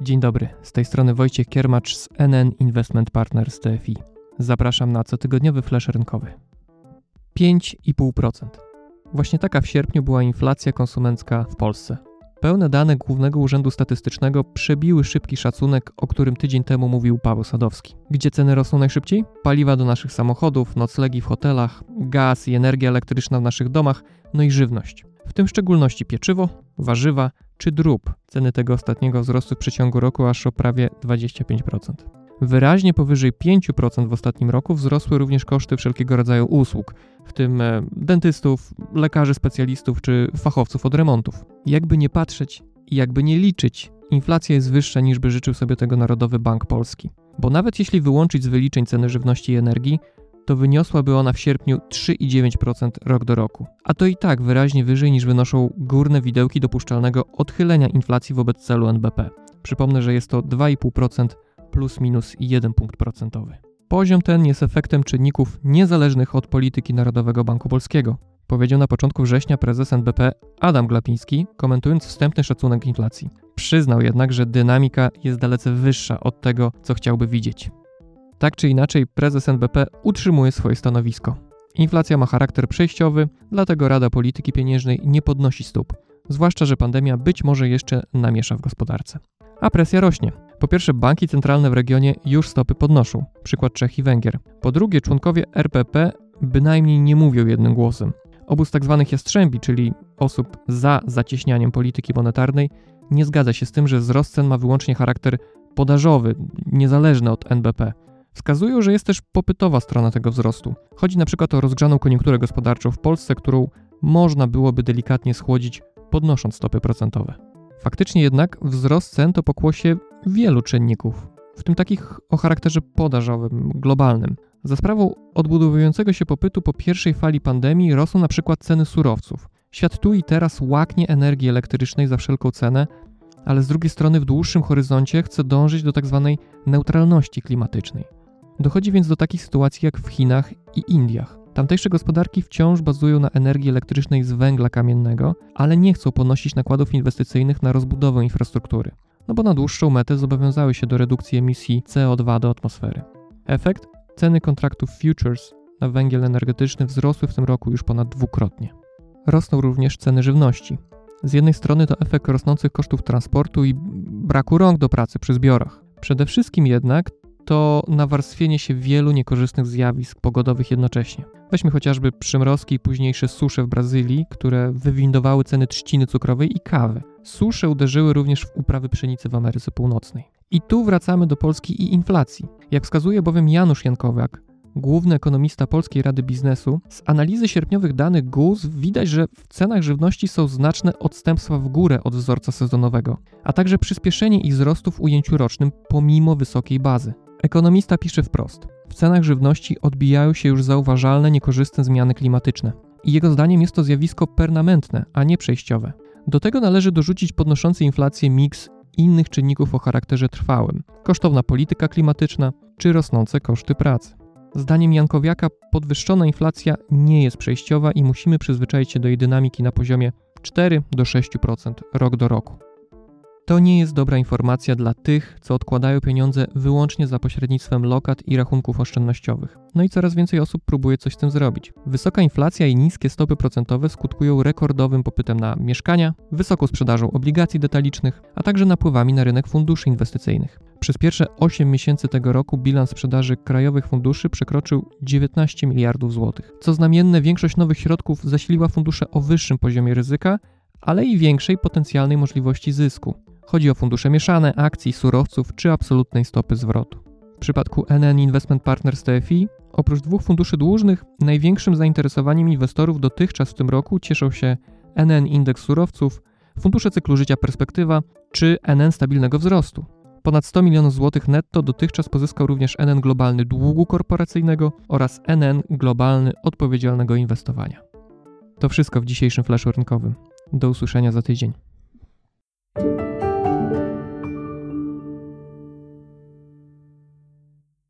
Dzień dobry, z tej strony Wojciech Kiermacz z NN Investment Partners TFI. Zapraszam na cotygodniowy flash rynkowy. 5,5%. Właśnie taka w sierpniu była inflacja konsumencka w Polsce. Pełne dane Głównego Urzędu Statystycznego przebiły szybki szacunek, o którym tydzień temu mówił Paweł Sadowski. Gdzie ceny rosną najszybciej? Paliwa do naszych samochodów, noclegi w hotelach, gaz i energia elektryczna w naszych domach, no i żywność. W tym szczególności pieczywo, warzywa czy drób. Ceny tego ostatniego wzrosły w przeciągu roku aż o prawie 25%. Wyraźnie powyżej 5% w ostatnim roku wzrosły również koszty wszelkiego rodzaju usług, w tym e, dentystów, lekarzy specjalistów czy fachowców od remontów. Jakby nie patrzeć i jakby nie liczyć, inflacja jest wyższa niż by życzył sobie tego Narodowy Bank Polski. Bo nawet jeśli wyłączyć z wyliczeń ceny żywności i energii, to wyniosłaby ona w sierpniu 3,9% rok do roku. A to i tak wyraźnie wyżej niż wynoszą górne widełki dopuszczalnego odchylenia inflacji wobec celu NBP. Przypomnę, że jest to 2,5% plus minus 1 punkt procentowy. Poziom ten jest efektem czynników niezależnych od polityki Narodowego Banku Polskiego, powiedział na początku września prezes NBP Adam Glapiński, komentując wstępny szacunek inflacji. Przyznał jednak, że dynamika jest dalece wyższa od tego, co chciałby widzieć. Tak czy inaczej, prezes NBP utrzymuje swoje stanowisko. Inflacja ma charakter przejściowy, dlatego Rada Polityki Pieniężnej nie podnosi stóp, zwłaszcza, że pandemia być może jeszcze namiesza w gospodarce. A presja rośnie. Po pierwsze, banki centralne w regionie już stopy podnoszą, przykład Czech i Węgier. Po drugie, członkowie RPP bynajmniej nie mówią jednym głosem. Obóz tzw. Tak jastrzębi, czyli osób za zacieśnianiem polityki monetarnej, nie zgadza się z tym, że wzrost cen ma wyłącznie charakter podażowy, niezależny od NBP. Wskazują, że jest też popytowa strona tego wzrostu. Chodzi na przykład o rozgrzaną koniunkturę gospodarczą w Polsce, którą można byłoby delikatnie schłodzić, podnosząc stopy procentowe. Faktycznie jednak wzrost cen to pokłosie wielu czynników, w tym takich o charakterze podażowym, globalnym. Za sprawą odbudowującego się popytu po pierwszej fali pandemii rosną na przykład ceny surowców. Świat tu i teraz łaknie energii elektrycznej za wszelką cenę, ale z drugiej strony w dłuższym horyzoncie chce dążyć do tzw. Tak neutralności klimatycznej. Dochodzi więc do takich sytuacji jak w Chinach i Indiach. Tamtejsze gospodarki wciąż bazują na energii elektrycznej z węgla kamiennego, ale nie chcą ponosić nakładów inwestycyjnych na rozbudowę infrastruktury, no bo na dłuższą metę zobowiązały się do redukcji emisji CO2 do atmosfery. Efekt? Ceny kontraktów futures na węgiel energetyczny wzrosły w tym roku już ponad dwukrotnie. Rosną również ceny żywności. Z jednej strony to efekt rosnących kosztów transportu i braku rąk do pracy przy zbiorach. Przede wszystkim jednak to nawarstwienie się wielu niekorzystnych zjawisk pogodowych jednocześnie. Weźmy chociażby przymrozki i późniejsze susze w Brazylii, które wywindowały ceny trzciny cukrowej i kawy. Susze uderzyły również w uprawy pszenicy w Ameryce Północnej. I tu wracamy do Polski i inflacji. Jak wskazuje bowiem Janusz Jankowiak, główny ekonomista Polskiej Rady Biznesu, z analizy sierpniowych danych GUS widać, że w cenach żywności są znaczne odstępstwa w górę od wzorca sezonowego, a także przyspieszenie ich wzrostu w ujęciu rocznym pomimo wysokiej bazy. Ekonomista pisze wprost: W cenach żywności odbijają się już zauważalne, niekorzystne zmiany klimatyczne. I jego zdaniem jest to zjawisko permanentne, a nie przejściowe. Do tego należy dorzucić podnoszący inflację miks innych czynników o charakterze trwałym kosztowna polityka klimatyczna czy rosnące koszty pracy. Zdaniem Jankowiaka podwyższona inflacja nie jest przejściowa i musimy przyzwyczaić się do jej dynamiki na poziomie 4 do 6% rok do roku. To nie jest dobra informacja dla tych, co odkładają pieniądze wyłącznie za pośrednictwem lokat i rachunków oszczędnościowych. No i coraz więcej osób próbuje coś z tym zrobić. Wysoka inflacja i niskie stopy procentowe skutkują rekordowym popytem na mieszkania, wysoką sprzedażą obligacji detalicznych, a także napływami na rynek funduszy inwestycyjnych. Przez pierwsze 8 miesięcy tego roku bilans sprzedaży krajowych funduszy przekroczył 19 miliardów złotych. Co znamienne, większość nowych środków zasiliła fundusze o wyższym poziomie ryzyka, ale i większej potencjalnej możliwości zysku. Chodzi o fundusze mieszane, akcji, surowców czy absolutnej stopy zwrotu. W przypadku NN Investment Partners TFI, oprócz dwóch funduszy dłużnych, największym zainteresowaniem inwestorów dotychczas w tym roku cieszą się NN Indeks Surowców, fundusze cyklu życia Perspektywa czy NN Stabilnego Wzrostu. Ponad 100 milionów złotych netto dotychczas pozyskał również NN Globalny Długu Korporacyjnego oraz NN Globalny Odpowiedzialnego Inwestowania. To wszystko w dzisiejszym flaszu rynkowym. Do usłyszenia za tydzień.